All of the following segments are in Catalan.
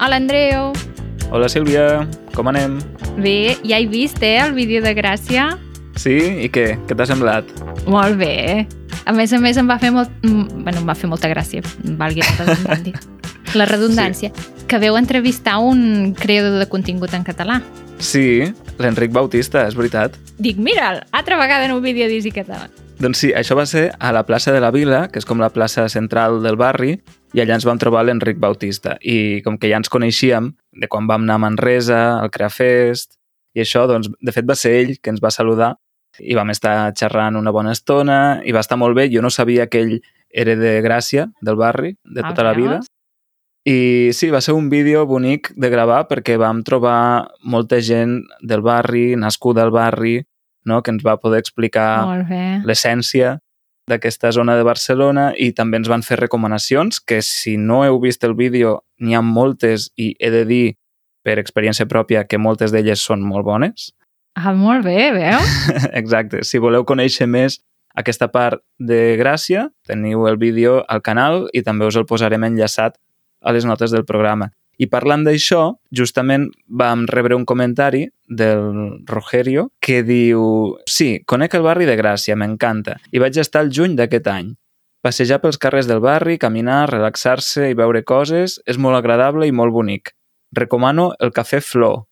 Hola, Andreu. Hola Sílvia, com anem? Bé, ja he vist, eh, el vídeo de Gràcia. Sí? I què? Què t'ha semblat? Molt bé. A més a més, em va fer molt... mm, Bueno, em va fer molta gràcia, valgui la redundància. La redundància. Sí. Que veu entrevistar un creador de contingut en català. Sí, l'Enric Bautista, és veritat. Dic, mira'l, altra vegada en un vídeo d'Easy Català. Doncs sí, això va ser a la plaça de la Vila, que és com la plaça central del barri, i allà ens vam trobar l'Enric Bautista. I com que ja ens coneixíem, de quan vam anar a Manresa, al Creafest, i això, doncs, de fet va ser ell que ens va saludar i vam estar xerrant una bona estona i va estar molt bé. Jo no sabia que ell era de Gràcia, del barri, de Ah, tota la vida. veus? I sí, va ser un vídeo bonic de gravar perquè vam trobar molta gent del barri, nascuda al barri, no? que ens va poder explicar l'essència d'aquesta zona de Barcelona i també ens van fer recomanacions que si no heu vist el vídeo n'hi ha moltes i he de dir per experiència pròpia que moltes d'elles són molt bones. Ah, molt bé, veus? Exacte. Si voleu conèixer més aquesta part de Gràcia, teniu el vídeo al canal i també us el posarem enllaçat a les notes del programa. I parlant d'això, justament vam rebre un comentari del Rogerio que diu Sí, conec el barri de Gràcia, m'encanta, i vaig estar el juny d'aquest any. Passejar pels carrers del barri, caminar, relaxar-se i veure coses és molt agradable i molt bonic. Recomano el cafè Flor,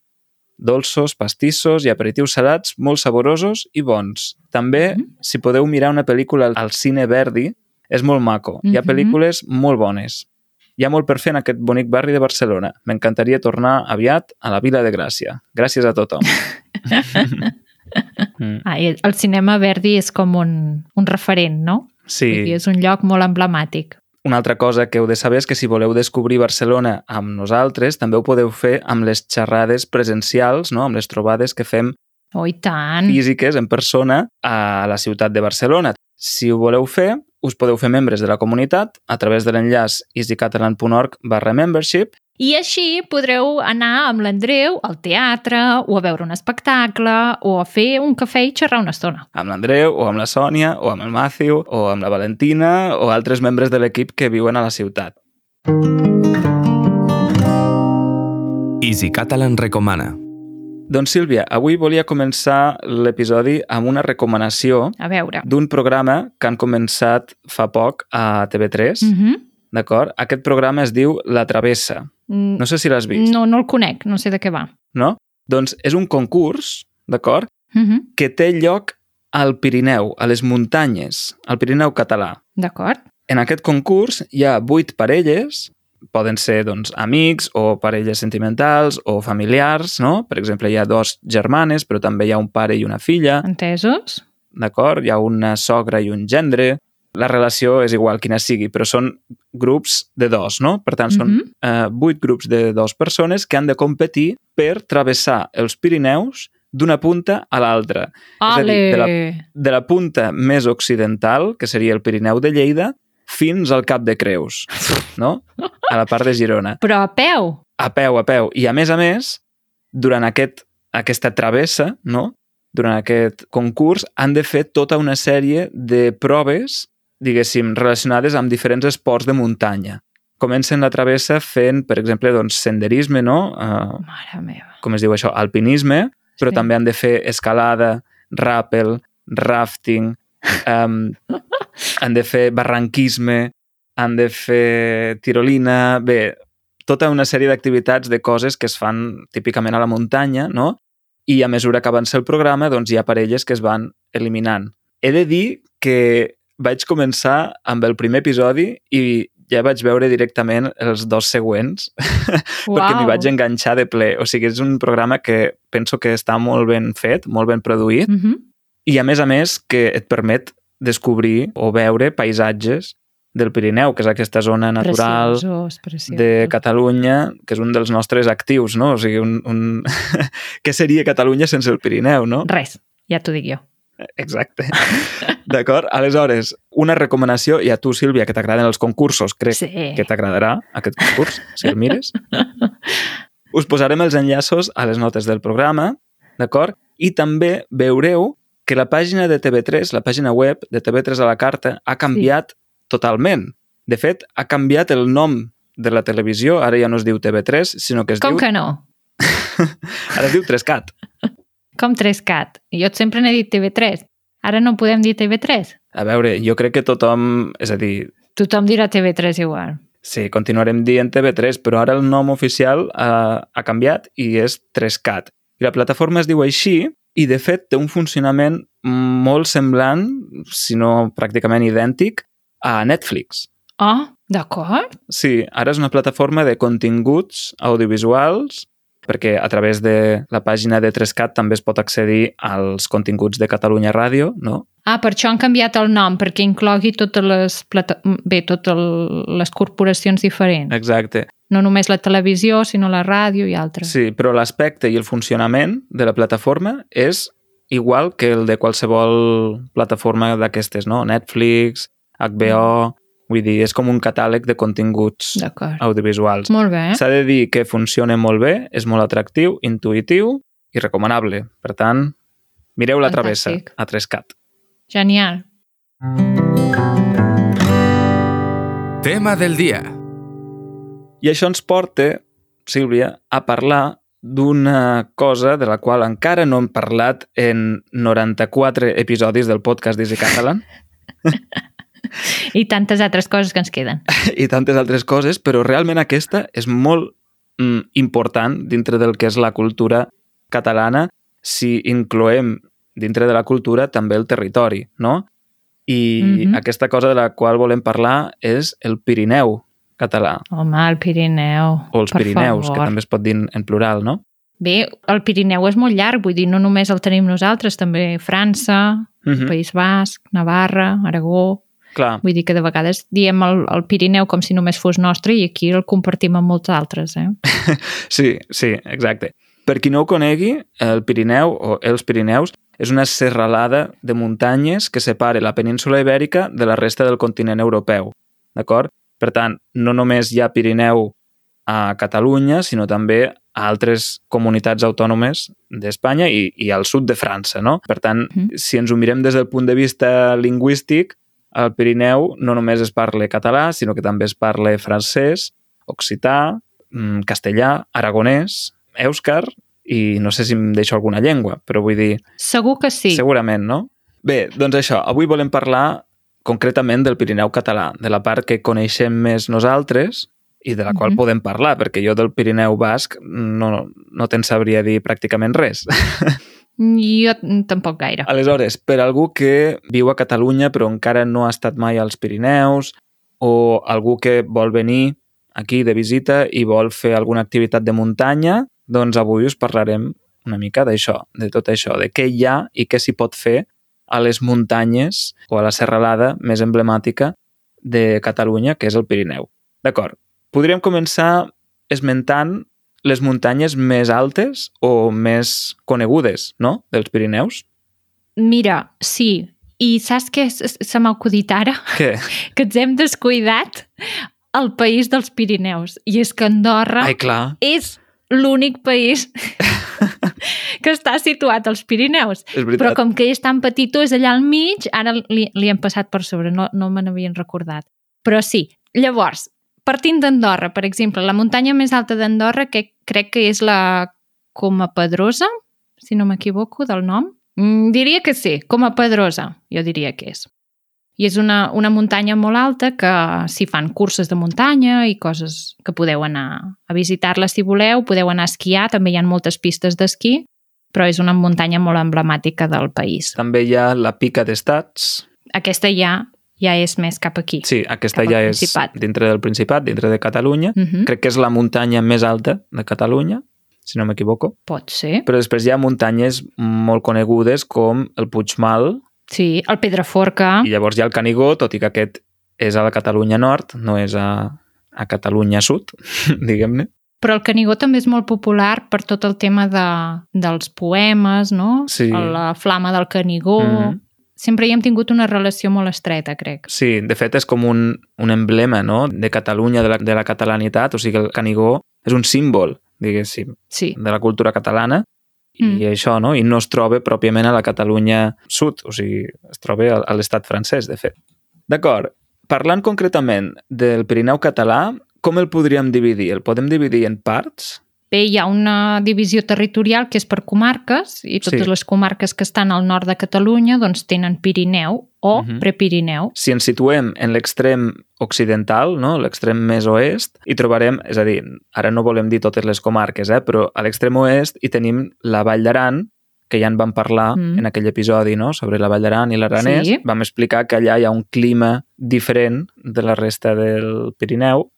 dolços, pastissos i aperitius salats molt saborosos i bons. També, Mhm. si podeu mirar una pel·lícula al cine Verdi, és molt maco. Hi ha Mhm. pel·lícules molt bones. Hi ha molt per fer en aquest bonic barri de Barcelona. M'encantaria tornar aviat a la Vila de Gràcia. Gràcies a tothom. mm. Ah, el cinema Verdi és com un, un referent, no? Vull dir, Sí, és un lloc molt emblemàtic. una altra cosa que heu de saber és que si voleu descobrir Barcelona amb nosaltres, també ho podeu fer amb les xerrades presencials, no? amb les trobades que fem Oh, tant. físiques en persona a la ciutat de Barcelona. Si ho voleu fer, us podeu fer membres de la comunitat a través de l'enllaç easycatalan.org barra membership I així podreu anar amb l'Andreu al teatre o a veure un espectacle o a fer un cafè i xerrar una estona. amb l'Andreu o amb la Sònia o amb el Matthew o amb la Valentina o altres membres de l'equip que viuen a la ciutat. Easy Catalan recomana. Doncs Sílvia, avui volia començar l'episodi amb una recomanació A veure. d'un programa que han començat fa poc a TV3, Mm -hmm. d'acord? Aquest programa es diu La Travessa. No sé si l'has vist, No, no el conec, no sé de què va. no? Doncs és un concurs, d'acord? Mm -hmm. que té lloc al Pirineu, a les muntanyes, al Pirineu català. D'acord. En aquest concurs hi ha vuit parelles, poden ser doncs, amics o parelles sentimentals o familiars, no? Per exemple, hi ha dos germanes, però també hi ha un pare i una filla, Entesos? d'acord? Hi ha una sogra i un gendre. La relació és igual quina sigui, però són grups de dos, no? Per tant, són Mhm. eh, vuit grups de dos persones que han de competir per travessar els Pirineus d'una punta a l'altra. És a dir, de la- de la punta més occidental, que seria el Pirineu de Lleida, fins al Cap de Creus, no? A la part de Girona. Però a peu? A peu, a peu. I a més a més, durant aquest, aquesta travessa, no? durant aquest concurs, han de fer tota una sèrie de proves, diguéssim, relacionades amb diferents esports de muntanya. Comencen la travessa fent, per exemple, doncs, senderisme, no? Uh, Mare meva. com es diu això? Alpinisme, però Sí. també han de fer escalada, ràpel, rafting, um, han de fer barranquisme, han de fer tirolina... Bé, tota una sèrie d'activitats de coses que es fan típicament a la muntanya, no? I a mesura que avança el programa, doncs hi ha parelles que es van eliminant. He de dir que vaig començar amb el primer episodi i ja vaig veure directament els dos següents perquè m'hi vaig enganxar de ple. O sigui, és un programa que penso que està molt ben fet, molt ben produït, Mm -hmm. I a més a més que et permet descobrir o veure paisatges del Pirineu, que és aquesta zona natural Preciós, preciós. de Catalunya, que és un dels nostres actius, no? O sigui, un, un... què seria Catalunya sense el Pirineu, no? Res, ja t'ho dic jo. Exacte. D'acord? Aleshores, una recomanació, i a tu, Sílvia, que t'agraden els concursos, crec Sí. que t'agradarà aquest concurs, si el mires. Us posarem els enllaços a les notes del programa, d'acord? I també veureu que la pàgina de TV3, la pàgina web de TV3 a la carta, ha canviat sí. totalment. De fet, ha canviat el nom de la televisió, ara ja no es diu TV3, sinó que es Com diu... que no? Ara es diu 3CAT. Com 3CAT. Jo sempre n'he dit TV3. Ara no podem dir TV3. A veure, jo crec que tothom... És a dir, Tothom dirà TV3 igual. sí, continuarem dient TV3, però ara el nom oficial ha, ha canviat i és 3CAT. I la plataforma es diu així i, de fet, té un funcionament molt semblant, si no pràcticament idèntic, a Netflix. Oh, d'acord. Sí, ara és una plataforma de continguts audiovisuals perquè a través de la pàgina de 3CAT també es pot accedir als continguts de Catalunya Ràdio, no? Ah, per això han canviat el nom, perquè inclogui totes les, plata... bé, totes les corporacions diferents. Exacte. No només la televisió, sinó la ràdio i altres. Sí, però l'aspecte i el funcionament de la plataforma és igual que el de qualsevol plataforma d'aquestes, no? Netflix, HBO... Vull dir, és com un catàleg de continguts audiovisuals. Molt bé. S'ha de dir que funciona molt bé, és molt atractiu, intuïtiu i recomanable. Per tant, mireu la travessa Fantàstic. a 3CAT. Genial. Tema del dia. I això ens porta, Sílvia, a parlar d'una cosa de la qual encara no hem parlat en 94 episodis del podcast d'Easy Catalan I tantes altres coses que ens queden. i tantes altres coses, però realment aquesta és molt mm, important dintre del que és la cultura catalana si incloem dintre de la cultura també el territori, no? I Mhm. aquesta cosa de la qual volem parlar és el Pirineu català, Home, el Pirineu. o els per Pirineus, favor. que també es pot dir en plural, no? Bé, el Pirineu és molt llarg, vull dir, no només el tenim nosaltres, també França, Mhm. País Basc, Navarra, Aragó... Clar, Vull dir que de vegades diem el, el Pirineu com si només fos nostre i aquí el compartim amb molts altres, eh? sí, sí, exacte. Per qui no ho conegui, el Pirineu o els Pirineus és una serralada de muntanyes que separa la península ibèrica de la resta del continent europeu. D'acord? Per tant, no només hi ha Pirineu a Catalunya, sinó també a altres comunitats autònomes d'Espanya i, i al sud de França, no? Per tant, Mhm. si ens ho mirem des del punt de vista lingüístic, al Pirineu no només es parla català, sinó que també es parla francès, occità, mm, castellà, aragonès, èuscar i no sé si em deixo alguna llengua, però vull dir, Segur que sí. segurament, no? Bé, doncs això, avui volem parlar concretament del Pirineu català, de la part que coneixem més nosaltres i de la qual Mhm. podem parlar, perquè jo del Pirineu basc no, no te'n sabria dir pràcticament res. Jo tampoc gaire. Aleshores, per algú que viu a Catalunya però encara no ha estat mai als Pirineus o algú que vol venir aquí de visita i vol fer alguna activitat de muntanya, doncs avui us parlarem una mica d'això, de tot això, de què hi ha i què s'hi pot fer a les muntanyes o a la serralada més emblemàtica de Catalunya, que és el Pirineu. D'acord. Podríem començar esmentant les muntanyes més altes o més conegudes, no?, dels Pirineus. Mira, sí. I saps què se m'ha acudit ara? Què? Que ens hem descuidat el país dels Pirineus. I és que Andorra Ai, clar. és l'únic país que està situat als Pirineus. Però com que és tan petitó, és allà al mig, ara li, li hem passat per sobre, no, no me n'havien recordat. Però sí, llavors, partint d'Andorra, per exemple, la muntanya més alta d'Andorra, que crec que és la Coma Pedrosa, si no m'equivoco del nom, mm, diria que sí, Coma Pedrosa, jo diria que és. I és una, una muntanya molt alta que s'hi fan curses de muntanya i coses que podeu anar a visitar-la si voleu, podeu anar a esquiar, també hi ha moltes pistes d'esquí, però és una muntanya molt emblemàtica del país. També hi ha la Pica d'Estats. Aquesta ja ja és més cap aquí. Sí, aquesta ja és Principat. dintre del Principat, dintre de Catalunya. Uh -huh. Crec que és la muntanya més alta de Catalunya, si no m'equivoco. Pot ser. Però després hi ha muntanyes molt conegudes com el Puigmal Sí, el Pedraforca. i llavors hi ha el Canigó, tot i que aquest és a la Catalunya Nord, no és a, a Catalunya Sud, diguem-ne. Però el Canigó també és molt popular per tot el tema de, dels poemes, no? Sí. La flama del Canigó. Mm. -hmm. Sempre hi hem tingut una relació molt estreta, crec. Sí, de fet és com un, un emblema no? de Catalunya, de la, de la catalanitat, o sigui, el Canigó és un símbol, diguéssim, Sí. de la cultura catalana i Mm. això, no? I no es troba pròpiament a la Catalunya sud, o sigui, es troba a, a l'estat francès, de fet. D'acord, parlant concretament del Pirineu català, com el podríem dividir? El podem dividir en parts? Bé, hi ha una divisió territorial que és per comarques i totes Sí. les comarques que estan al nord de Catalunya doncs tenen Pirineu o Mhm. Prepirineu. Si ens situem en l'extrem occidental, no? l'extrem més oest, hi trobarem, és a dir, ara no volem dir totes les comarques, eh? però a l'extrem oest hi tenim la Vall d'Aran, que ja en vam parlar Mm. en aquell episodi no? sobre la Vall d'Aran i l'Aranès. Sí. Vam explicar que allà hi ha un clima diferent de la resta del Pirineu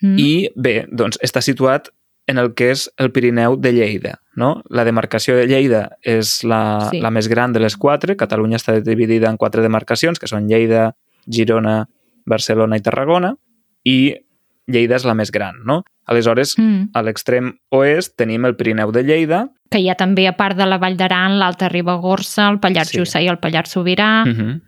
Mm. i bé, doncs està situat en el que és el Pirineu de Lleida. No? La demarcació de Lleida és la, Sí. la més gran de les quatre. Catalunya està dividida en quatre demarcacions, que són Lleida, Girona, Barcelona i Tarragona, i Lleida és la més gran. No? Aleshores, Mm. a l'extrem oest tenim el Pirineu de Lleida, Que hi ha també, a part de la Vall d'Aran, l'Alta Ribagorça, el Pallars Sí. Jussà i el Pallars Sobirà, uh -huh.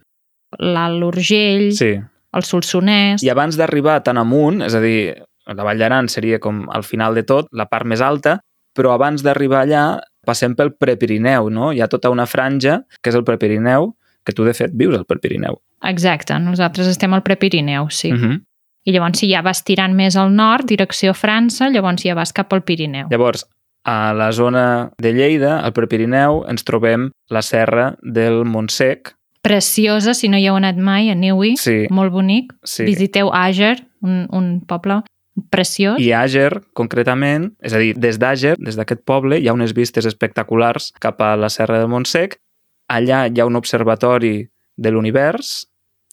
l'Alt Urgell, sí. el Solsonès... I abans d'arribar tan amunt, és a dir, la Vall d'Aran seria com al final de tot, la part més alta, però abans d'arribar allà passem pel Prepirineu, no? Hi ha tota una franja que és el Prepirineu, que tu de fet vius al Prepirineu. Exacte, nosaltres estem al Prepirineu, sí. Uh -huh. I llavors si ja vas tirant més al nord, direcció França, llavors ja vas cap al Pirineu. Llavors, a la zona de Lleida, al Prepirineu, ens trobem la serra del Montsec. Preciosa, si no hi heu anat mai, aneu-hi, Sí, molt bonic. sí. Visiteu Àger, un, un poble preciós. I Àger, concretament, és a dir, des d'Àger, des d'aquest poble, hi ha unes vistes espectaculars cap a la serra del Montsec. Allà hi ha un observatori de l'univers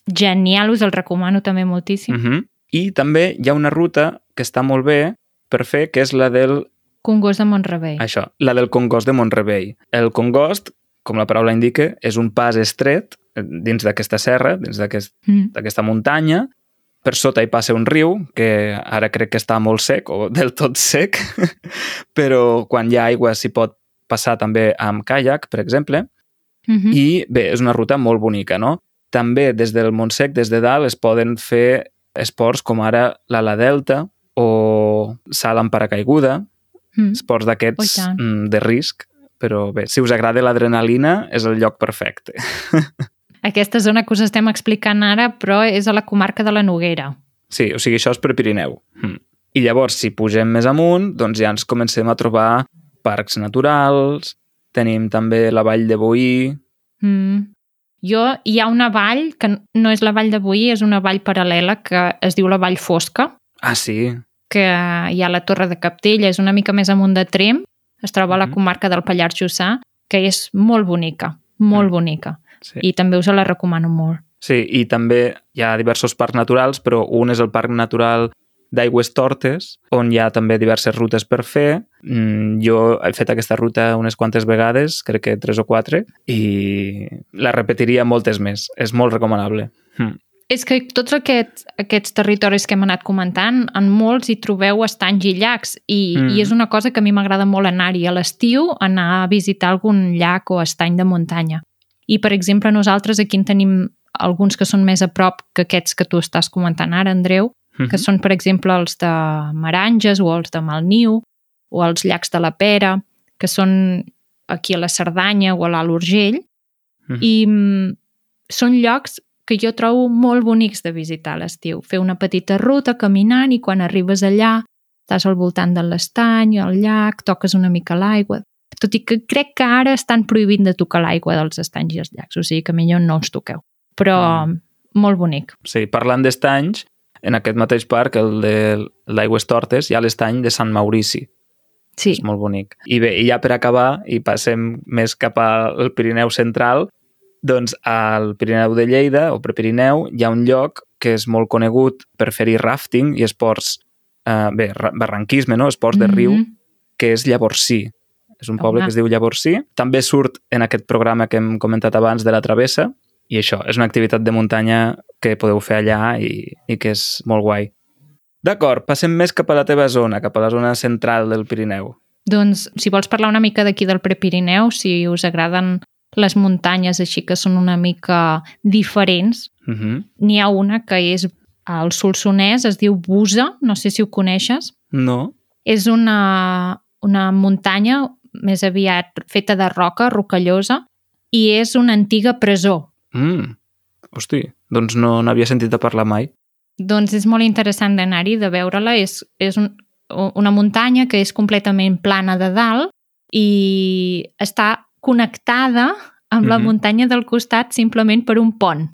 Genial, us el recomano també moltíssim. Uh -huh. I també hi ha una ruta que està molt bé per fer, que és la del, Congost de Montrevell. això, la del Congost de Montrebell. El Congost, com la paraula indica, és un pas estret dins d'aquesta serra, dins Mm. d'aquesta muntanya. Per sota hi passa un riu, que ara crec que està molt sec, o del tot sec, però quan hi ha aigua s'hi pot passar també amb caiac, per exemple. Mm -hmm. I bé, és una ruta molt bonica, no? També des del Montsec, des de dalt, es poden fer esports com ara l'ala delta o salt amb paracaiguda, mm. esports Oh, d'aquests tant. mm, de risc, però bé, si us agrada l'adrenalina és el lloc perfecte. Aquesta zona que us estem explicant ara, però és a la comarca de la Noguera. Sí, o sigui, això és per Pirineu. Mm. I llavors, si pugem més amunt, doncs ja ens comencem a trobar parcs naturals, tenim també la vall de Boí, Mm. Jo, hi ha una vall, que no és la vall de Boí, és una vall paral·lela que es diu la Vall Fosca, ah, sí, que hi ha la Torre de Captella, és una mica més amunt de Trem, es troba a la Mhm. comarca del Pallars Jussà, que és molt bonica, molt Mm. bonica. Sí. I també us la recomano molt. Sí, i també hi ha diversos parcs naturals, però un és el Parc Natural d'Aigües Tortes, on hi ha també diverses rutes per fer. Mm, Jo he fet aquesta ruta unes quantes vegades, crec que tres o quatre, i la repetiria moltes més. És molt recomanable. Mm. És que tots aquests, aquests territoris que hem anat comentant, en molts hi trobeu estanys i llacs i, Mm. i és una cosa que a mi m'agrada molt anar-hi a l'estiu, anar a visitar algun llac o estany de muntanya. I, per exemple, nosaltres aquí en tenim alguns que són més a prop que aquests que tu estàs comentant ara, Andreu, Mhm. que són, per exemple, els de Maranges o els de Malniu o els llacs de la Pera, que són aquí a la Cerdanya o a l'Alt Urgell, Mhm. i mm, són llocs que jo trobo molt bonics de visitar a l'estiu. Fer una petita ruta caminant i quan arribes allà estàs al voltant de l'estany, al llac, toques una mica l'aigua. Tot i que crec que ara estan prohibint de tocar l'aigua dels estanys i els llacs, o sigui que millor no us toqueu. Però Mm. molt bonic. Sí, parlant d'estanys, en aquest mateix parc, el de l'Aigües Tortes, hi ha l'estany de Sant Maurici. Sí, És molt bonic. I bé, i ja per acabar, i passem més cap al Pirineu central, doncs al Pirineu de Lleida, o Prepirineu, hi ha un lloc que és molt conegut per fer-hi rafting i esports, eh, bé, ra- barranquisme, no? esports de riu, Mhm. que és Llavorsí. És un poble Home. que es diu Llavorsí. També surt en aquest programa que hem comentat abans de la travessa, i això, és una activitat de muntanya que podeu fer allà i, i que és molt guai. D'acord, passem més cap a la teva zona, cap a la zona central del Pirineu. Doncs, si vols parlar una mica d'aquí del Prepirineu, si us agraden les muntanyes així que són una mica diferents, Uh -huh. n'hi ha una que és al Solsonès, es diu Busa, no sé si ho coneixes. No? És una, una muntanya més aviat feta de roca, rocallosa, i és una antiga presó. Mm. Hosti, doncs no n'havia sentit a parlar mai. Doncs és molt interessant d'anar-hi, de veure-la. És, és un, una muntanya que és completament plana de dalt i està connectada amb la Mhm. muntanya del costat simplement per un pont.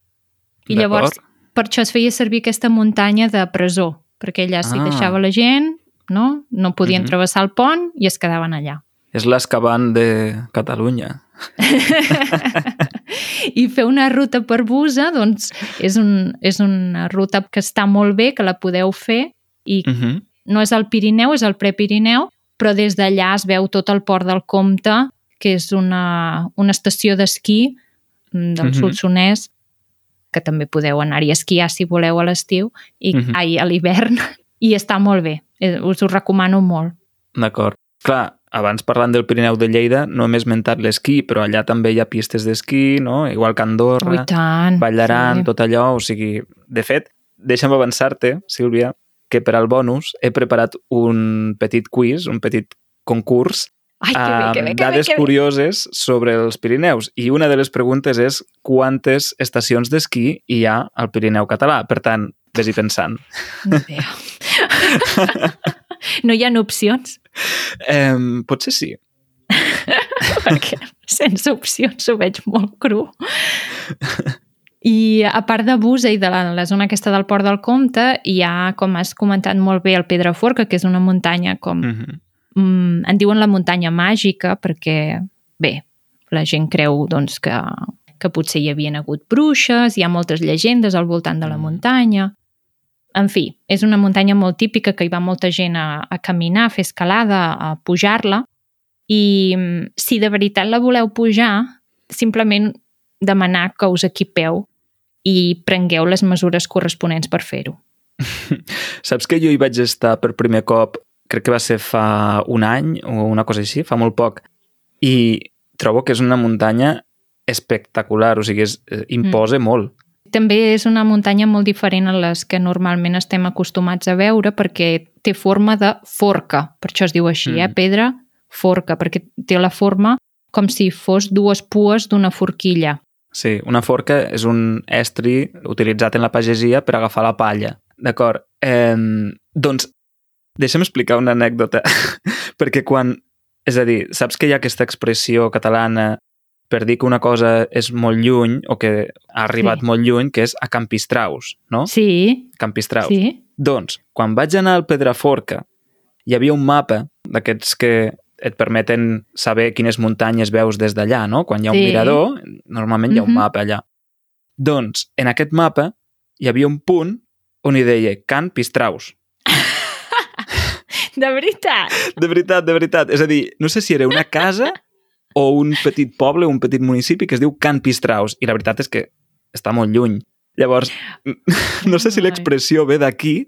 I llavors, per això es feia servir aquesta muntanya de presó, perquè allà s'hi Ah. deixava la gent, no? no podien Mhm. travessar el pont i es quedaven allà. És l'Escaban de Catalunya. I fer una ruta per Busa, doncs, és, un, és una ruta que està molt bé, que la podeu fer, i Uh -huh. no és el Pirineu, és el Prepirineu, però des d'allà es veu tot el port del Comte, que és una, una estació d'esquí mm, del Mhm. Solsonès, que també podeu anar-hi a esquiar si voleu a l'estiu, i Mhm. ai, a l'hivern, i està molt bé. Eh, Us ho recomano molt. D'acord. Clar, abans parlant del Pirineu de Lleida no hem esmentat l'esquí, però allà també hi ha pistes d'esquí, no? Igual que Andorra, Ui, tant. Vall d'Aran, sí. tot allò. O sigui, de fet, deixa'm avançar-te, Sílvia, que per al bonus he preparat un petit quiz, un petit concurs Ai, que bé, que bé, que dades que bé. curioses sobre els Pirineus. I una de les preguntes és quantes estacions d'esquí hi ha al Pirineu català. Per tant, vés-hi pensant. Idea. no hi ha opcions, Eh, potser sí. perquè sense opcions ho veig molt cru. I a part de Busa i de la, la zona aquesta del Port del Comte, hi ha, com has comentat molt bé, el Pedraforca, que és una muntanya com... Mm -hmm. Mm, en diuen la muntanya màgica perquè, bé, la gent creu doncs, que, que potser hi havien hagut bruixes, hi ha moltes llegendes al voltant de la Mm. muntanya. En fi, és una muntanya molt típica que hi va molta gent a, a caminar, a fer escalada, a pujar-la, i mm, si de veritat la voleu pujar, simplement demanar que us equipeu i prengueu les mesures corresponents per fer-ho. Saps que jo hi vaig estar per primer cop, crec que va ser fa un any o una cosa així, fa molt poc, i trobo que és una muntanya espectacular, o sigui, és, eh, imposa mm. molt. També és una muntanya molt diferent a les que normalment estem acostumats a veure perquè té forma de forca, per això es diu així, Mm. eh? pedra forca, perquè té la forma com si fos dues pues d'una forquilla. Sí, una forca és un estri utilitzat en la pagesia per agafar la palla. D'acord. Eh, doncs, deixa'm explicar una anècdota, perquè quan... És a dir, saps que hi ha aquesta expressió catalana per dir que una cosa és molt lluny o que ha arribat Sí. molt lluny, que és a Campistraus, no? Sí, Campistraus. sí. Doncs, quan vaig anar al Pedraforca, hi havia un mapa d'aquests que et permeten saber quines muntanyes veus des d'allà, no? Quan hi ha un Sí. mirador, normalment hi ha un Mhm. mapa allà. Doncs, en aquest mapa hi havia un punt on hi deia Can Pistraus. De veritat. De veritat, de veritat. És a dir, no sé si era una casa o un petit poble, un petit municipi que es diu Can Pistraus. I la veritat és que està molt lluny. Llavors, no sé si l'expressió ve d'aquí,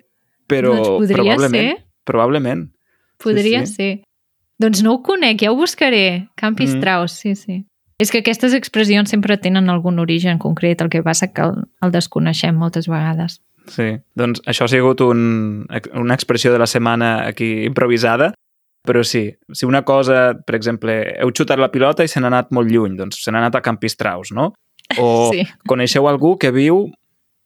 però Doncs probablement, ser. probablement. Podria sí. ser. Doncs no ho conec, ja ho buscaré. Campi Mm. Strauss, sí, sí. És que aquestes expressions sempre tenen algun origen concret, el que passa que el, el desconeixem moltes vegades. Sí, doncs això ha sigut un, una expressió de la setmana aquí improvisada, però sí, si una cosa, per exemple, heu xutat la pilota i se n'ha anat molt lluny, doncs se n'ha anat a Campistraus, no? O Sí. coneixeu algú que viu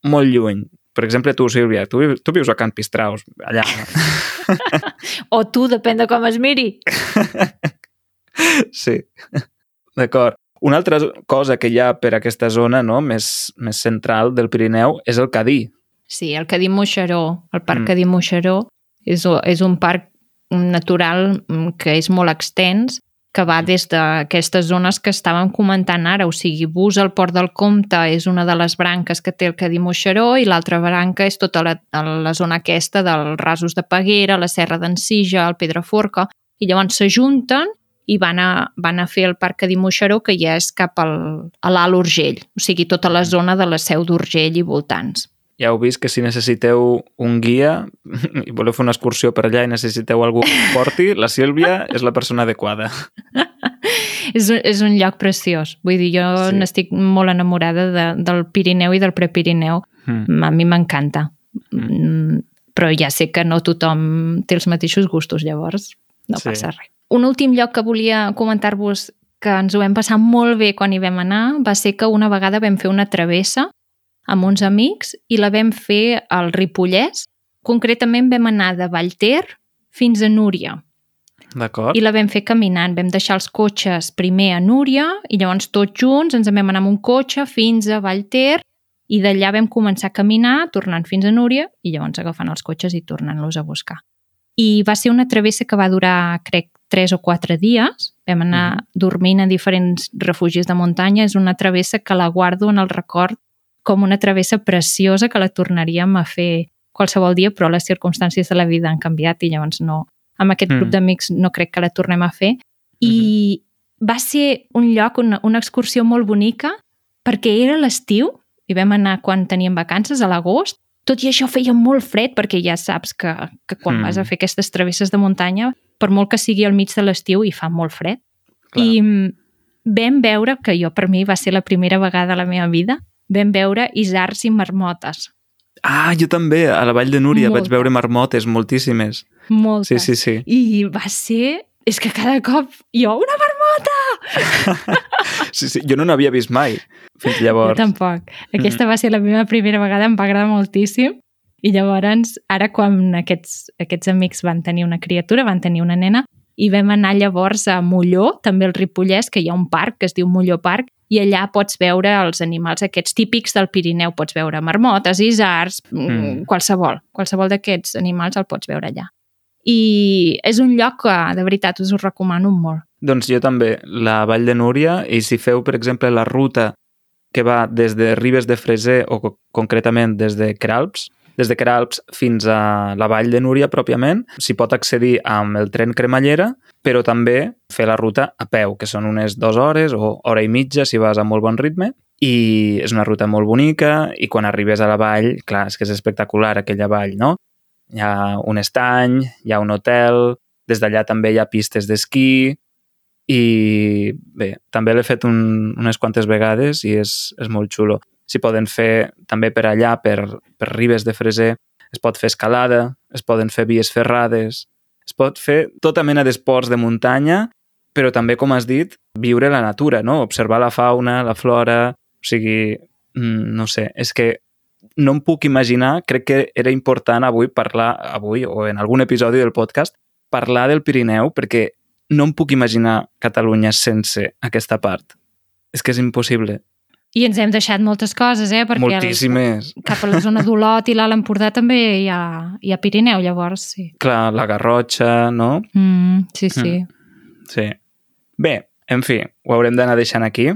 molt lluny. Per exemple, tu, Sílvia, tu, tu vius a Campistraus, allà. O tu, depèn de com es miri. sí, d'acord. Una altra cosa que hi ha per aquesta zona no, més, més central del Pirineu és el Cadí. Sí, el Cadí Moixeró, el Parc Mm. Cadí Moixeró, és, és un parc natural mm, que és molt extens, que va des d'aquestes zones que estàvem comentant ara, o sigui, Bus al Port del Comte és una de les branques que té el Cadí Moixeró i l'altra branca és tota la, la zona aquesta dels rasos de Peguera, la Serra d'Ensija, el Pedraforca, i llavors s'ajunten i van a, van a fer el Parc Cadí Moixeró, que ja és cap al, a l'Alt Urgell, o sigui, tota la zona de la Seu d'Urgell i voltants. Ja heu vist que si necessiteu un guia i voleu fer una excursió per allà i necessiteu algú que porti, la Sílvia és la persona adequada. és, un- és un lloc preciós. Vull dir, jo Sí. n'estic molt enamorada de, del Pirineu i del Prepirineu. Mm. A mi m'encanta. Mm. Però ja sé que no tothom té els mateixos gustos, llavors no sí. passa res. Un últim lloc que volia comentar-vos que ens ho vam passar molt bé quan hi vam anar va ser que una vegada vam fer una travessa amb uns amics i la vam fer al Ripollès. Concretament vam anar de Vallter fins a Núria D'acord? i la vam fer caminant. Vam deixar els cotxes primer a Núria i llavors tots junts ens en vam anar amb un cotxe fins a Vallter i d'allà vam començar a caminar, tornant fins a Núria i llavors agafant els cotxes i tornant-los a buscar. I va ser una travessa que va durar, crec, tres o quatre dies. Vam anar Mhm. dormint a diferents refugis de muntanya. És una travessa que la guardo en el record com una travessa preciosa que la tornaríem a fer qualsevol dia, però les circumstàncies de la vida han canviat i llavors no, amb aquest grup Mm. d'amics no crec que la tornem a fer. I va ser un lloc, una, una excursió molt bonica, perquè era l'estiu, i vam anar quan teníem vacances, a l'agost, tot i això feia molt fred, perquè ja saps que, que quan Mm. vas a fer aquestes travesses de muntanya, per molt que sigui al mig de l'estiu, hi fa molt fred. Clar. I mm, vam veure, que jo per mi va ser la primera vegada a la meva vida, vam veure isards i marmotes. Ah, jo també, a la Vall de Núria Moltes. vaig veure marmotes, moltíssimes. Moltes. Sí, sí, sí. I va ser... És que cada cop jo, una marmota! sí, sí. Jo no n'havia vist mai fins llavors. Jo tampoc. Aquesta va ser la meva primera vegada, em va agradar moltíssim. I llavors, ara quan aquests, aquests amics van tenir una criatura, van tenir una nena, i vam anar llavors a Molló, també al Ripollès, que hi ha un parc que es diu Molló Parc, i allà pots veure els animals aquests típics del Pirineu. Pots veure marmotes, isards, Mm. mm. qualsevol. Qualsevol d'aquests animals el pots veure allà. I és un lloc que, de veritat, us ho recomano molt. Doncs jo també, la Vall de Núria, i si feu, per exemple, la ruta que va des de Ribes de Freser, o co- concretament des de Queralps, des de Queralps fins a la Vall de Núria pròpiament, s'hi pot accedir amb el tren cremallera, però també fer la ruta a peu, que són unes dues hores o hora i mitja si vas a molt bon ritme, i és una ruta molt bonica, i quan arribes a la vall, clar, és que és espectacular aquella vall, no? Hi ha un estany, hi ha un hotel, des d'allà també hi ha pistes d'esquí, i bé, també l'he fet un, unes quantes vegades i és, és molt xulo. S'hi poden fer també per allà, per, per Ribes de Freser, es pot fer escalada, es poden fer vies ferrades, es pot fer tota mena d'esports de muntanya, però també, com has dit, viure la natura, no? observar la fauna, la flora, o sigui, mm, no sé, és que no em puc imaginar, crec que era important avui parlar, avui o en algun episodi del podcast, parlar del Pirineu perquè no em puc imaginar Catalunya sense aquesta part. És que és impossible. I ens hem deixat moltes coses, eh? Perquè Moltíssimes. El, cap a la zona d'Olot i l'Alt Empordà també hi ha, hi ha Pirineu, llavors, sí. Clar, la Garrotxa, no? Mm, sí, sí. Mm. Sí. Bé, en fi, ho haurem d'anar deixant aquí.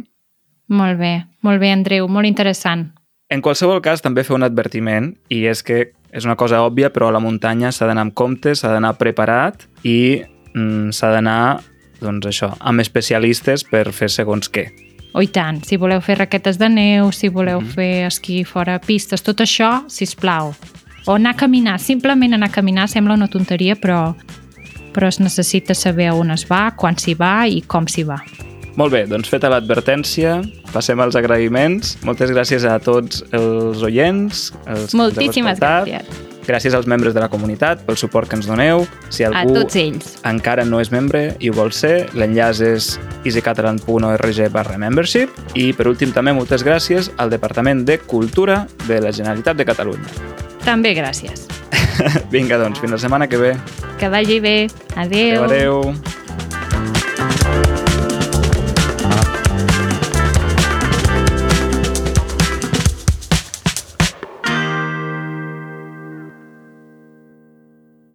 Molt bé, molt bé, Andreu, molt interessant. En qualsevol cas, també fer un advertiment, i és que és una cosa òbvia, però a la muntanya s'ha d'anar amb compte, s'ha d'anar preparat i mm, s'ha d'anar, doncs això, amb especialistes per fer segons què. Oh, i tant, si voleu fer raquetes de neu, si voleu mm -hmm. fer esquí fora pistes, tot això, si us plau. O anar a caminar, simplement anar a caminar sembla una tonteria, però, però es necessita saber on es va, quan s'hi va i com s'hi va. Molt bé, doncs feta l'advertència, passem als agraïments. Moltes gràcies a tots els oients. Els Moltíssimes gràcies Gràcies als membres de la comunitat pel suport que ens doneu. Si a algú tots ells. encara no és membre i ho vol ser, l'enllaç és easycatalan.org barra membership i per últim també moltes gràcies al Departament de Cultura de la Generalitat de Catalunya. També gràcies. Vinga, doncs, fins la setmana que ve. Que vagi bé. Adeu. Adéu, adéu.